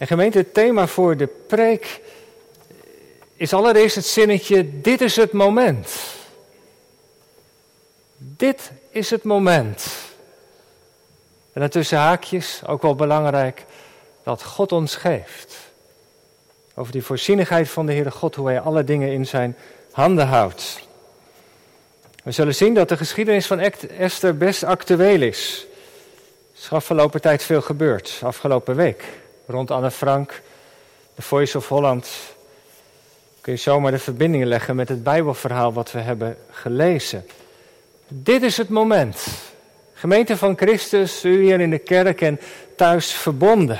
En gemeente, het thema voor de preek is allereerst het zinnetje: Dit is het moment. Dit is het moment. En daartussen haakjes, ook wel belangrijk, dat God ons geeft. Over die voorzienigheid van de Heere God, hoe Hij alle dingen in zijn handen houdt. We zullen zien dat de geschiedenis van Esther best actueel is. Er is afgelopen tijd veel gebeurd, afgelopen week. Rond Anne Frank, de Voice of Holland. Kun je zomaar de verbindingen leggen met het Bijbelverhaal wat we hebben gelezen. Dit is het moment. Gemeente van Christus, u hier in de kerk en thuis verbonden.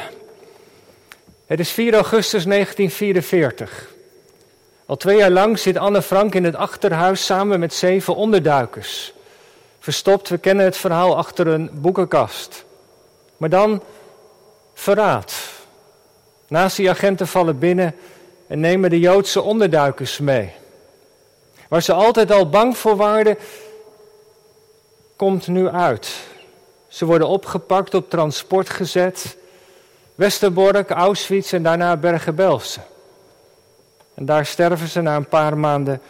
Het is 4 augustus 1944. Al twee jaar lang zit Anne Frank in het achterhuis samen met zeven onderduikers. Verstopt, we kennen het verhaal achter een boekenkast. Maar dan verraad. Nazi-agenten vallen binnen en nemen de Joodse onderduikers mee. Waar ze altijd al bang voor waren, komt nu uit. Ze worden opgepakt, op transport gezet. Westerbork, Auschwitz en daarna Bergen-Belsen. En daar sterven ze na een paar maanden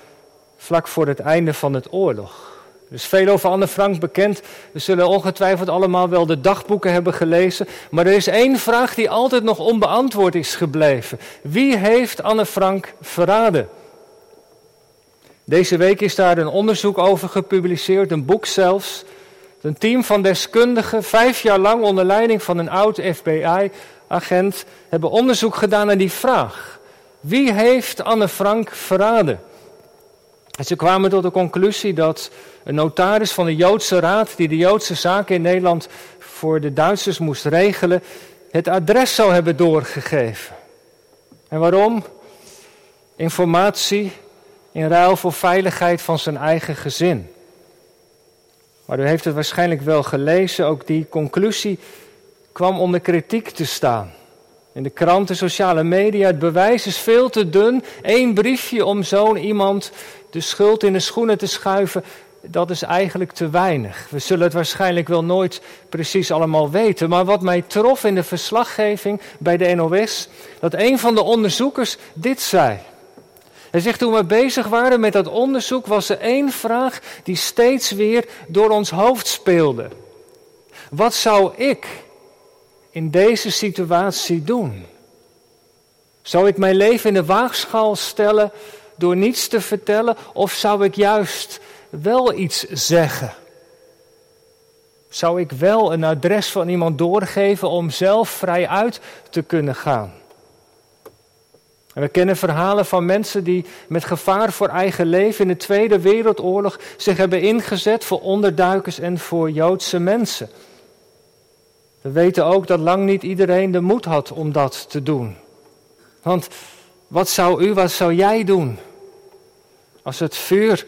vlak voor het einde van het oorlog. Er is veel over Anne Frank bekend. We zullen ongetwijfeld allemaal wel de dagboeken hebben gelezen. Maar er is één vraag die altijd nog onbeantwoord is gebleven. Wie heeft Anne Frank verraden? Deze week is daar een onderzoek over gepubliceerd, een boek zelfs. Een team van deskundigen, vijf jaar lang onder leiding van een oud FBI-agent, hebben onderzoek gedaan naar die vraag. Wie heeft Anne Frank verraden? En ze kwamen tot de conclusie dat een notaris van de Joodse Raad, die de Joodse zaken in Nederland voor de Duitsers moest regelen, het adres zou hebben doorgegeven. En waarom? Informatie in ruil voor veiligheid van zijn eigen gezin. Maar u heeft het waarschijnlijk wel gelezen, ook die conclusie kwam onder kritiek te staan. In de kranten, sociale media, het bewijs is veel te dun. Eén briefje om zo'n iemand de schuld in de schoenen te schuiven, dat is eigenlijk te weinig. We zullen het waarschijnlijk wel nooit precies allemaal weten. Maar wat mij trof in de verslaggeving bij de NOS, dat een van de onderzoekers dit zei. Hij zegt, toen we bezig waren met dat onderzoek, was er één vraag die steeds weer door ons hoofd speelde. Wat zou ik in deze situatie doen? Zou ik mijn leven in de waagschaal stellen door niets te vertellen, of zou ik juist wel iets zeggen? Zou ik wel een adres van iemand doorgeven om zelf vrij uit te kunnen gaan? we kennen verhalen van mensen die met gevaar voor eigen leven in de Tweede Wereldoorlog zich hebben ingezet voor onderduikers en voor Joodse mensen. We weten ook dat lang niet iedereen de moed had om dat te doen. Want wat zou u, wat zou jij doen? Als het vuur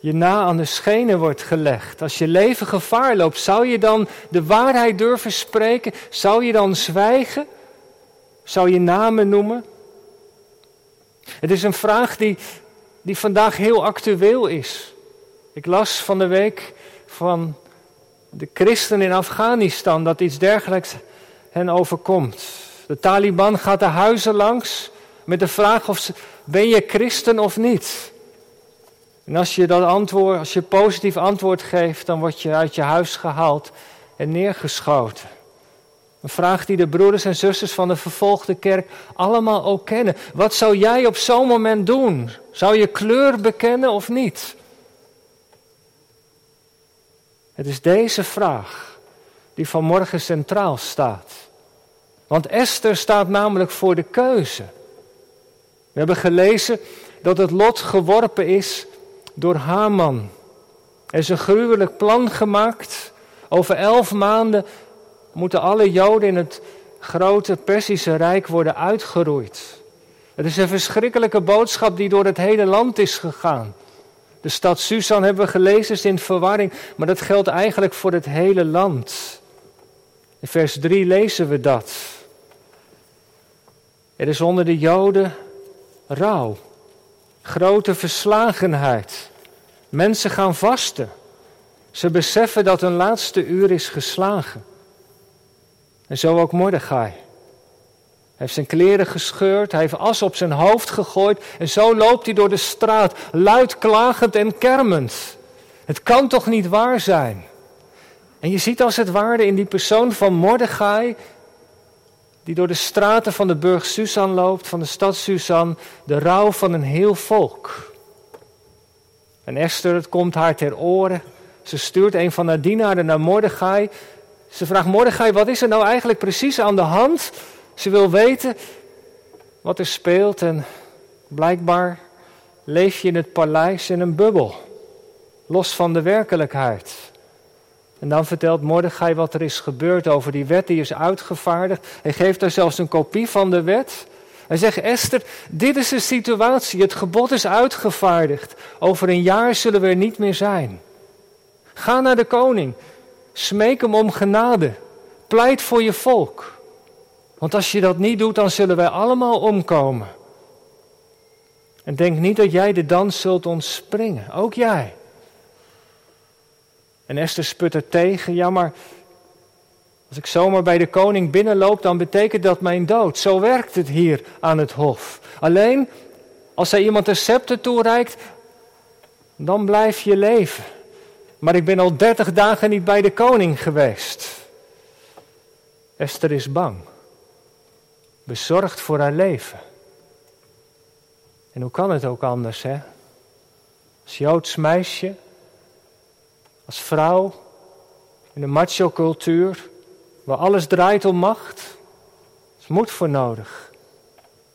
je na aan de schenen wordt gelegd, als je leven gevaar loopt, zou je dan de waarheid durven spreken? Zou je dan zwijgen? Zou je namen noemen? Het is een vraag die, die vandaag heel actueel is. Ik las van de week van de christen in Afghanistan dat iets dergelijks hen overkomt. De Taliban gaat de huizen langs met de vraag of ze, ben je christen of niet? En als je dat antwoord, als je positief antwoord geeft, dan word je uit je huis gehaald en neergeschoten. Een vraag die de broeders en zusters van de vervolgde kerk allemaal ook kennen. Wat zou jij op zo'n moment doen? Zou je kleur bekennen of niet? Het is deze vraag die vanmorgen centraal staat. Want Esther staat namelijk voor de keuze. We hebben gelezen dat het lot geworpen is door Haman. Er is een gruwelijk plan gemaakt. Over elf maanden moeten alle Joden in het grote Persische Rijk worden uitgeroeid. Het is een verschrikkelijke boodschap die door het hele land is gegaan. De stad Susan hebben we gelezen, is in verwarring, maar dat geldt eigenlijk voor het hele land. In vers 3 lezen we dat. Er is onder de Joden rouw, grote verslagenheid. Mensen gaan vasten. Ze beseffen dat hun laatste uur is geslagen. En zo ook Mordechai. Heeft zijn kleren gescheurd, hij heeft as op zijn hoofd gegooid en zo loopt hij door de straat, luid klagend en kermend. Het kan toch niet waar zijn? En je ziet als het ware in die persoon van Mordechai, die door de straten van de burg Susan loopt, van de stad Susan, de rouw van een heel volk. En Esther, het komt haar ter oren. Ze stuurt een van haar dienaren naar Mordechai. Ze vraagt Mordechai, wat is er nou eigenlijk precies aan de hand? Ze wil weten wat er speelt en blijkbaar leef je in het paleis in een bubbel, los van de werkelijkheid. En dan vertelt Mordechai wat er is gebeurd over die wet die is uitgevaardigd. Hij geeft haar zelfs een kopie van de wet. Hij zegt, Esther, dit is de situatie. Het gebod is uitgevaardigd. Over een jaar zullen we er niet meer zijn. Ga naar de koning. Smeek hem om genade. Pleit voor je volk. Want als je dat niet doet, dan zullen wij allemaal omkomen. En denk niet dat jij de dans zult ontspringen. Ook jij. En Esther sput er tegen. Ja, maar als ik zomaar bij de koning binnenloop, dan betekent dat mijn dood. Zo werkt het hier aan het hof. Alleen als hij iemand een scepter toereikt, dan blijf je leven. Maar ik ben al dertig dagen niet bij de koning geweest. Esther is bang. Bezorgd voor haar leven. En hoe kan het ook anders, hè? Als Joods meisje, als vrouw, in de macho-cultuur, waar alles draait om macht, is moed voor nodig.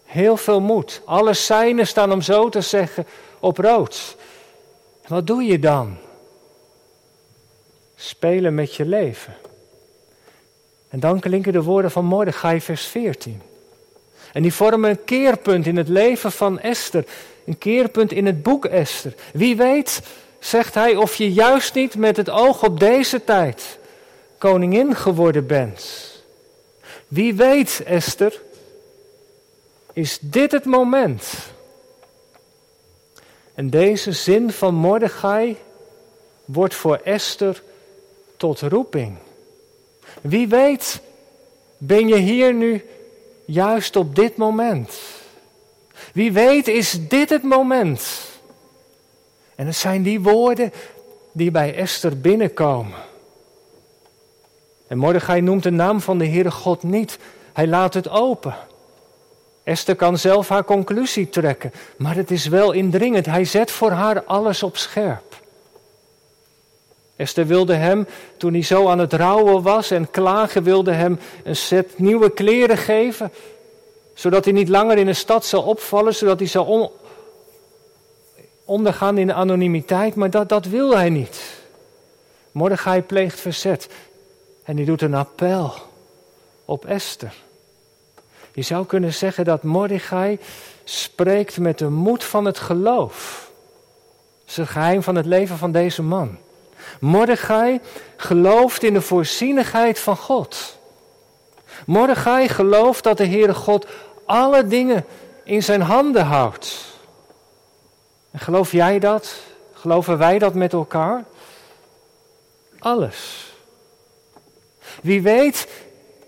Heel veel moed. Alle seinen staan om zo te zeggen op rood. Wat doe je dan? Spelen met je leven. En dan klinken de woorden van Mordechai vers 14. En die vormen een keerpunt in het leven van Esther. Een keerpunt in het boek Esther. Wie weet, zegt hij, of je juist niet met het oog op deze tijd koningin geworden bent. Wie weet, Esther, is dit het moment? En deze zin van Mordechai wordt voor Esther tot roeping. Wie weet, ben je hier nu juist op dit moment? Wie weet, is dit het moment? En het zijn die woorden die bij Esther binnenkomen. En Mordechai noemt de naam van de Heere God niet. Hij laat het open. Esther kan zelf haar conclusie trekken, maar het is wel indringend. Hij zet voor haar alles op scherp. Esther wilde hem, toen hij zo aan het rouwen was en klagen, wilde hem een set nieuwe kleren geven, zodat hij niet langer in de stad zou opvallen, zodat hij zou ondergaan in de anonimiteit, maar dat, dat wil hij niet. Mordechai pleegt verzet. En die doet een appel op Esther. Je zou kunnen zeggen dat Mordechai spreekt met de moed van het geloof. Dat is het geheim van het leven van deze man. Mordechai gelooft in de voorzienigheid van God. Mordechai gelooft dat de Heere God alle dingen in zijn handen houdt. En geloof jij dat? Geloven wij dat met elkaar? Alles. Wie weet,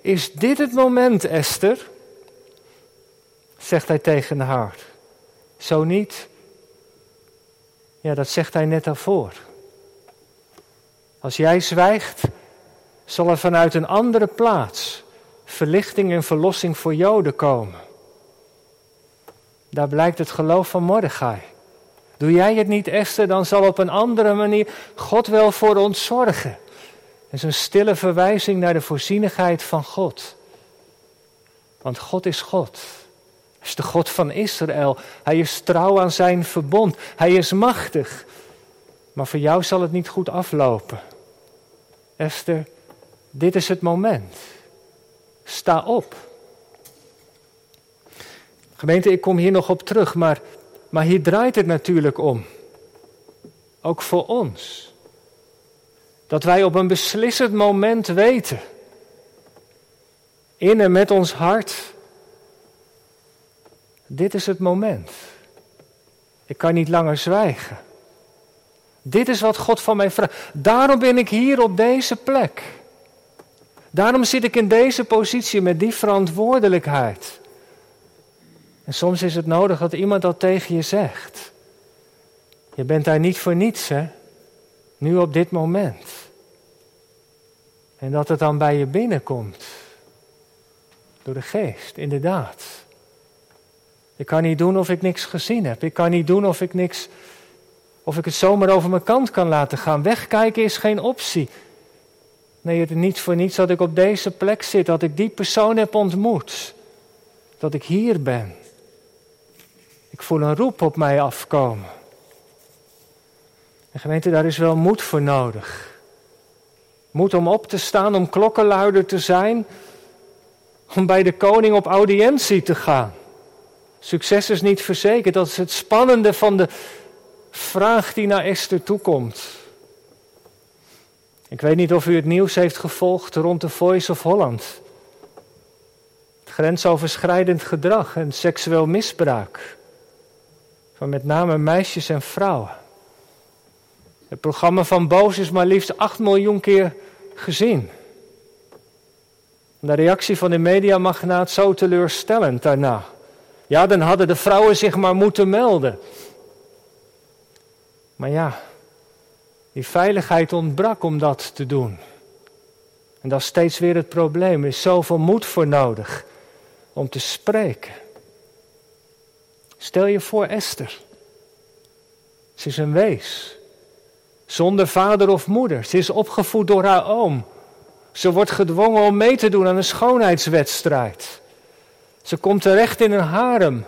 is dit het moment, Esther? Zegt hij tegen haar. Zo niet. Ja, dat zegt hij net daarvoor. Als jij zwijgt, zal er vanuit een andere plaats verlichting en verlossing voor Joden komen. Daar blijkt het geloof van Mordechai. Doe jij het niet, Esther, dan zal op een andere manier God wel voor ons zorgen is een stille verwijzing naar de voorzienigheid van God. Want God is God. Hij is de God van Israël. Hij is trouw aan zijn verbond. Hij is machtig. Maar voor jou zal het niet goed aflopen. Esther, dit is het moment. Sta op. Gemeente, ik kom hier nog op terug, maar, maar hier draait het natuurlijk om. Ook voor ons. Dat wij op een beslissend moment weten, in en met ons hart, dit is het moment. Ik kan niet langer zwijgen. Dit is wat God van mij vraagt. Daarom ben ik hier op deze plek. Daarom zit ik in deze positie met die verantwoordelijkheid. En soms is het nodig dat iemand dat tegen je zegt. Je bent daar niet voor niets, hè? Nu op dit moment. En dat het dan bij je binnenkomt. Door de geest, inderdaad. Ik kan niet doen of ik niks gezien heb. Ik kan niet doen of ik niks. Of ik het zomaar over mijn kant kan laten gaan. Wegkijken is geen optie. Nee, het is niet voor niets dat ik op deze plek zit. Dat ik die persoon heb ontmoet. Dat ik hier ben. Ik voel een roep op mij afkomen. En gemeente, daar is wel moed voor nodig. Moed om op te staan, om klokkenluider te zijn. Om bij de koning op audiëntie te gaan. Succes is niet verzekerd. Dat is het spannende van de vraag die naar Esther toekomt. Ik weet niet of u het nieuws heeft gevolgd rond de Voice of Holland. Grensoverschrijdend gedrag en seksueel misbruik. Van met name meisjes en vrouwen. Het programma van Boos is maar liefst 8 miljoen keer gezien. De reactie van de mediamagnaat zo teleurstellend daarna. Ja, dan hadden de vrouwen zich maar moeten melden. Maar ja, die veiligheid ontbrak om dat te doen. En dat is steeds weer het probleem. Er is zoveel moed voor nodig om te spreken. Stel je voor Esther. Ze is een wees. Zonder vader of moeder. Ze is opgevoed door haar oom. Ze wordt gedwongen om mee te doen aan een schoonheidswedstrijd. Ze komt terecht in een harem.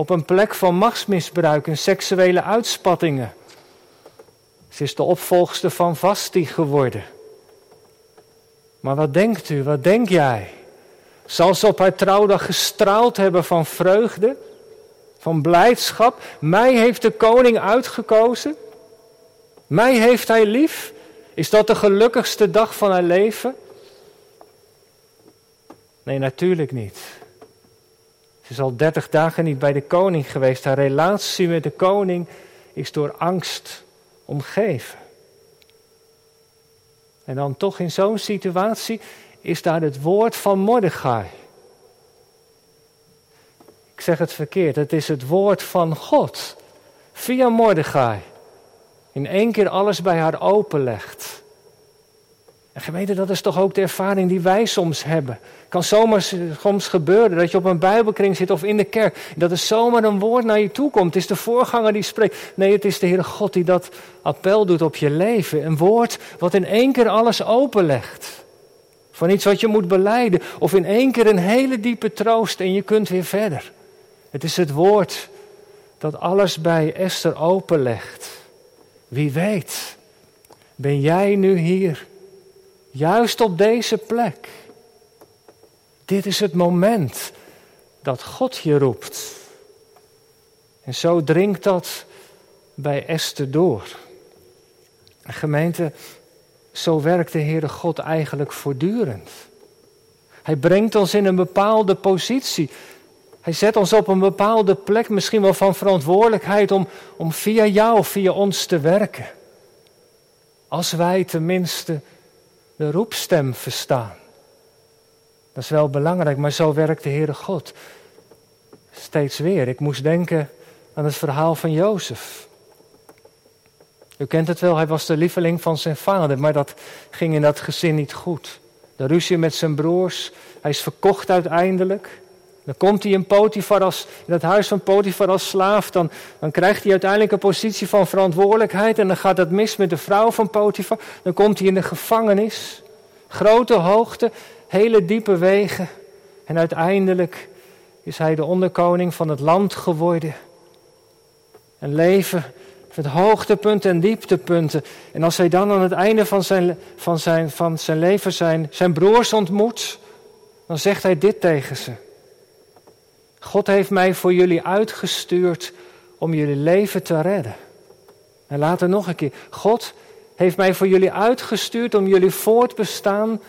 Op een plek van machtsmisbruik en seksuele uitspattingen. Ze is de opvolgster van Vasti geworden. Maar wat denkt u, wat denk jij? Zal ze op haar trouwdag gestraald hebben van vreugde, van blijdschap? Mij heeft de koning uitgekozen. Mij heeft hij lief. Is dat de gelukkigste dag van haar leven? Nee, natuurlijk niet. Ze is al dertig dagen niet bij de koning geweest. Haar relatie met de koning is door angst omgeven. En dan toch in zo'n situatie is daar het woord van Mordechai. Ik zeg het verkeerd, het is het woord van God. Via Mordechai. In één keer alles bij haar openlegt. En gemeente, dat is toch ook de ervaring die wij soms hebben. Het kan zomaar soms gebeuren dat je op een bijbelkring zit of in de kerk. Dat er zomaar een woord naar je toe komt. Het is de voorganger die spreekt. Nee, het is de Heere God die dat appel doet op je leven. Een woord wat in één keer alles openlegt. Van iets wat je moet beleiden. Of in één keer een hele diepe troost en je kunt weer verder. Het is het woord dat alles bij Esther openlegt. Wie weet, ben jij nu hier? Juist op deze plek. Dit is het moment dat God je roept. En zo dringt dat bij Esther door. Gemeente, zo werkt de Heere God eigenlijk voortdurend. Hij brengt ons in een bepaalde positie. Hij zet ons op een bepaalde plek, misschien wel van verantwoordelijkheid, om, om via jou, via ons te werken. Als wij tenminste de roepstem verstaan. Dat is wel belangrijk, maar zo werkt de Heere God. Steeds weer. Ik moest denken aan het verhaal van Jozef. U kent het wel, hij was de lieveling van zijn vader, maar dat ging in dat gezin niet goed. De ruzie met zijn broers, hij is verkocht uiteindelijk. Dan komt hij in Potifar als, in het huis van Potifar als slaaf. Dan, dan krijgt hij uiteindelijk een positie van verantwoordelijkheid. En dan gaat het mis met de vrouw van Potifar. Dan komt hij in de gevangenis. Grote hoogte, hele diepe wegen. En uiteindelijk is hij de onderkoning van het land geworden. Een leven met hoogtepunten en dieptepunten. En als hij dan aan het einde van zijn, van zijn, van zijn leven zijn, zijn broers ontmoet, dan zegt hij dit tegen ze. God heeft mij voor jullie uitgestuurd om jullie leven te redden. En later nog een keer. God heeft mij voor jullie uitgestuurd om jullie voortbestaan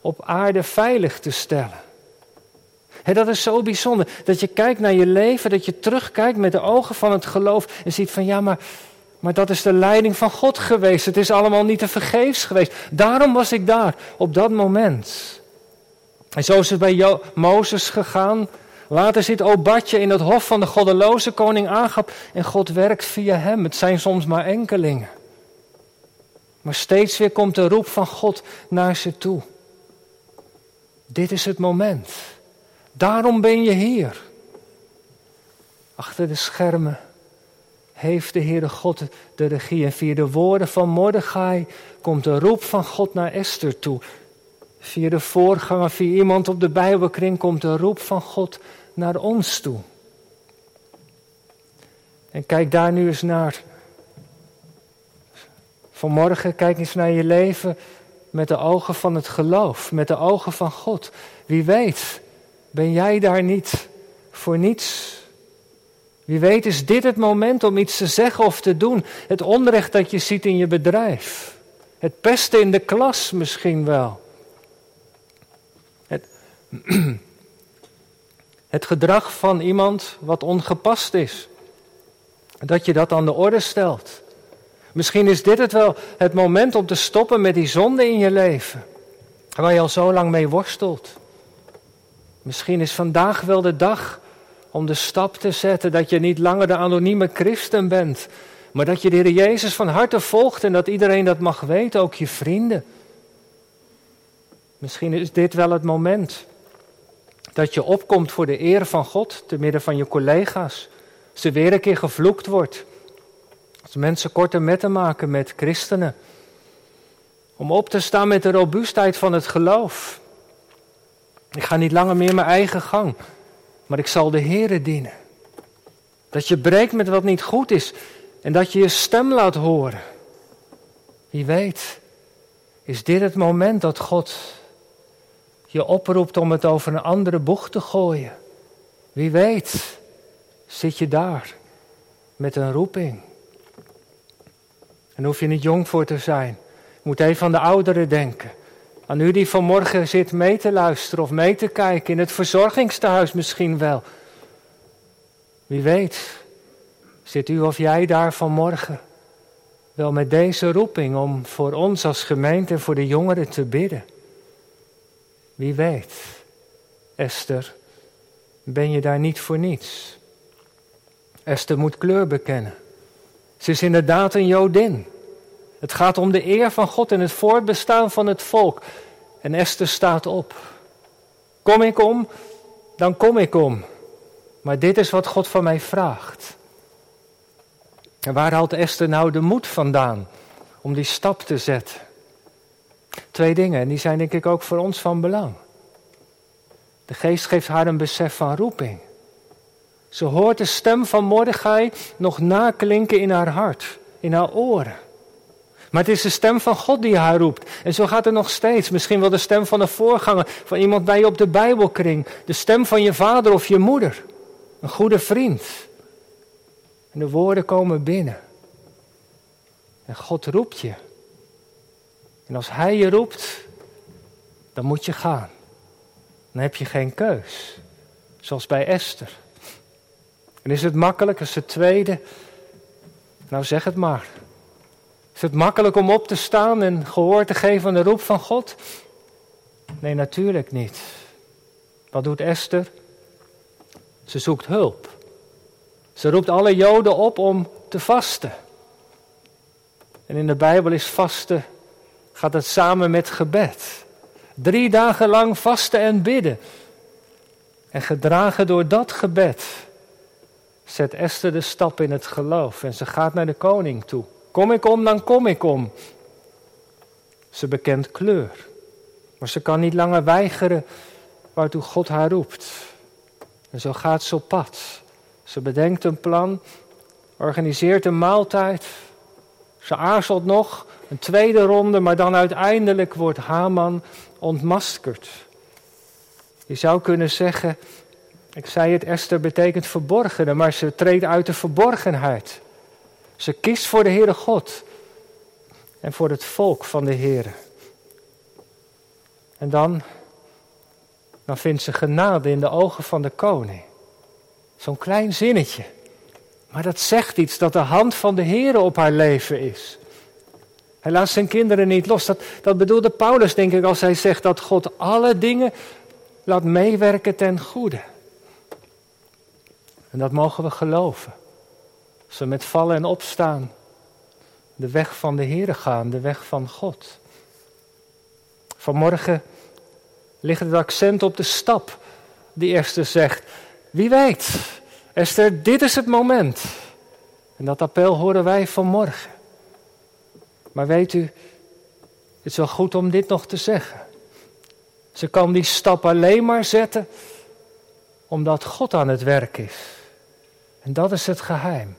op aarde veilig te stellen. dat is zo bijzonder. Dat je kijkt naar je leven, dat je terugkijkt met de ogen van het geloof en ziet van ja, maar, maar dat is de leiding van God geweest. Het is allemaal niet te vergeefs geweest. Daarom was ik daar op dat moment. En zo is het bij Mozes gegaan Later zit Obadje in het hof van de goddeloze koning Agab en God werkt via hem. Het zijn soms maar enkelingen. Maar steeds weer komt de roep van God naar ze toe. Dit is het moment. Daarom ben je hier. Achter de schermen heeft de Heere God de regie. En via de woorden van Mordechai komt de roep van God naar Esther toe. Via de voorganger, via iemand op de Bijbelkring komt de roep van God naar ons toe. En kijk daar nu eens naar. Vanmorgen kijk eens naar je leven met de ogen van het geloof, met de ogen van God. Wie weet, ben jij daar niet voor niets? Wie weet is dit het moment om iets te zeggen of te doen. Het onrecht dat je ziet in je bedrijf. Het pesten in de klas misschien wel. Het, gedrag van iemand wat ongepast is. Dat je dat aan de orde stelt. Misschien is dit het wel het moment om te stoppen met die zonde in je leven. Waar je al zo lang mee worstelt. Misschien is vandaag wel de dag om de stap te zetten dat je niet langer de anonieme christen bent. Maar dat je de Heer Jezus van harte volgt en dat iedereen dat mag weten, ook je vrienden. Misschien is dit wel het moment dat je opkomt voor de eer van God, te midden van je collega's. Als er weer een keer gevloekt wordt. Als mensen korte metten maken met christenen. Om op te staan met de robuustheid van het geloof. Ik ga niet langer meer mijn eigen gang, maar ik zal de Here dienen. Dat je breekt met wat niet goed is en dat je je stem laat horen. Wie weet, is dit het moment dat God je oproept om het over een andere boeg te gooien. Wie weet, zit je daar met een roeping. En hoef je niet jong voor te zijn. Je moet even aan de ouderen denken. Aan u die vanmorgen zit mee te luisteren of mee te kijken, in het verzorgingstehuis misschien wel. Wie weet, zit u of jij daar vanmorgen wel met deze roeping om voor ons als gemeente en voor de jongeren te bidden. Wie weet, Esther, ben je daar niet voor niets. Esther moet kleur bekennen. Ze is inderdaad een Jodin. Het gaat om de eer van God en het voortbestaan van het volk. En Esther staat op. Kom ik om, dan kom ik om. Maar dit is wat God van mij vraagt. En waar haalt Esther nou de moed vandaan om die stap te zetten? Twee dingen, en die zijn denk ik ook voor ons van belang. De geest geeft haar een besef van roeping. Ze hoort de stem van Mordechai nog naklinken in haar hart, in haar oren. Maar het is de stem van God die haar roept. En zo gaat het nog steeds. Misschien wel de stem van een voorganger, van iemand bij je op de Bijbelkring. De stem van je vader of je moeder. Een goede vriend. En de woorden komen binnen. En God roept je. En als Hij je roept, dan moet je gaan. Dan heb je geen keus. Zoals bij Esther. En is het makkelijk als het tweede? Nou zeg het maar. Is het makkelijk om op te staan en gehoor te geven aan de roep van God? Nee, natuurlijk niet. Wat doet Esther? Ze zoekt hulp. Ze roept alle Joden op om te vasten. En in de Bijbel is vasten, gaat het samen met gebed. Drie dagen lang vasten en bidden. En gedragen door dat gebed zet Esther de stap in het geloof en ze gaat naar de koning toe. Kom ik om, dan kom ik om. Ze bekent kleur, maar ze kan niet langer weigeren waartoe God haar roept. En zo gaat ze op pad. Ze bedenkt een plan, organiseert een maaltijd. Ze aarzelt nog, een tweede ronde, maar dan uiteindelijk wordt Haman ontmaskerd. Je zou kunnen zeggen, ik zei het, Esther betekent verborgene, maar ze treedt uit de verborgenheid. Ze kiest voor de Heere God en voor het volk van de Heere. En dan, dan vindt ze genade in de ogen van de koning. Zo'n klein zinnetje. Maar dat zegt iets dat de hand van de Heere op haar leven is. Hij laat zijn kinderen niet los. Dat, bedoelde Paulus, denk ik, als hij zegt dat God alle dingen laat meewerken ten goede. En dat mogen we geloven. Als we met vallen en opstaan de weg van de Heer gaan, de weg van God. Vanmorgen ligt het accent op de stap die Esther zegt. Wie weet, Esther, dit is het moment. En dat appel horen wij vanmorgen. Maar weet u, het is wel goed om dit nog te zeggen. Ze kan die stap alleen maar zetten omdat God aan het werk is. En dat is het geheim.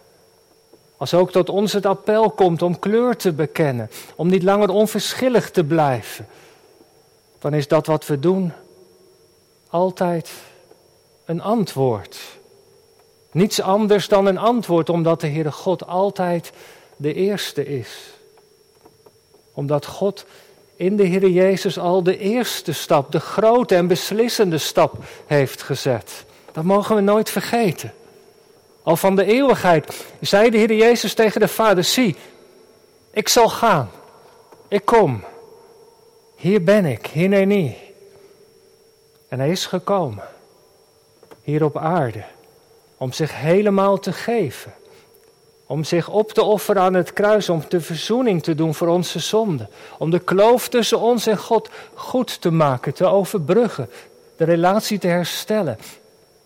Als ook tot ons het appel komt om kleur te bekennen, om niet langer onverschillig te blijven, dan is dat wat we doen altijd een antwoord. Niets anders dan een antwoord, omdat de Heere God altijd de eerste is. Omdat God in de Heer Jezus al de eerste stap, de grote en beslissende stap heeft gezet. Dat mogen we nooit vergeten. Al van de eeuwigheid zei de Heer Jezus tegen de Vader: Zie, ik zal gaan. Ik kom. Hier ben ik, hier niet. En hij is gekomen, hier op aarde, om zich helemaal te geven. Om zich op te offeren aan het kruis, om de verzoening te doen voor onze zonden. Om de kloof tussen ons en God goed te maken, te overbruggen, de relatie te herstellen.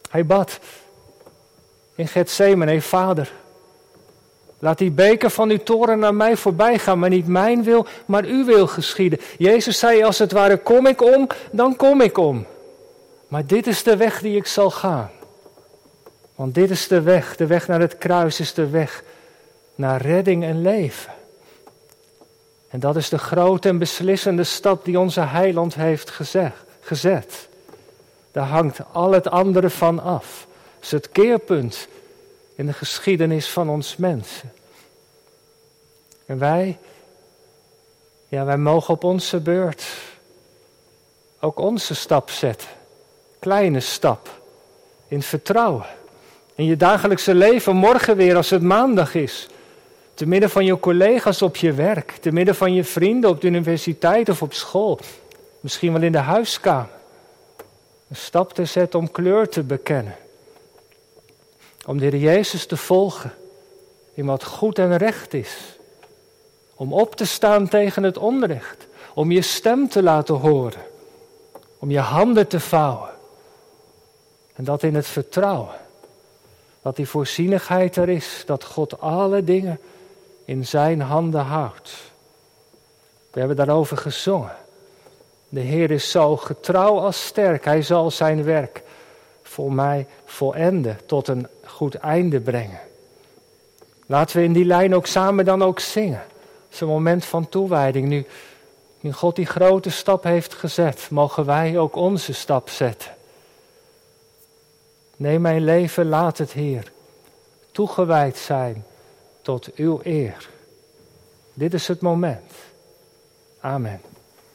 Hij bad in Gethsemane, Vader, laat die beker van uw toren naar mij voorbij gaan, maar niet mijn wil, maar uw wil geschieden. Jezus zei als het ware, kom ik om, dan kom ik om. Maar dit is de weg die ik zal gaan. Want dit is de weg, de weg naar het kruis is de weg naar redding en leven. En dat is de grote en beslissende stap die onze heiland heeft gezet. Daar hangt al het andere van af. Het is het keerpunt in de geschiedenis van ons mensen. En wij, ja, wij mogen op onze beurt ook onze stap zetten. Kleine stap. In vertrouwen. In je dagelijkse leven, morgen weer als het maandag is. Te midden van je collega's op je werk. Te midden van je vrienden op de universiteit of op school. Misschien wel in de huiskamer. Een stap te zetten om kleur te bekennen. Om de Heer Jezus te volgen in wat goed en recht is. Om op te staan tegen het onrecht. Om je stem te laten horen. Om je handen te vouwen. En dat in het vertrouwen. Dat die voorzienigheid er is. Dat God alle dingen in zijn handen houdt. We hebben daarover gezongen. De Heer is zo getrouw als sterk. Hij zal zijn werk voor mij volenden, tot een goed einde brengen. Laten we in die lijn ook samen dan ook zingen. Het is een moment van toewijding. Nu, nu God die grote stap heeft gezet, mogen wij ook onze stap zetten. Neem mijn leven, laat het Heer toegewijd zijn tot uw eer. Dit is het moment. Amen.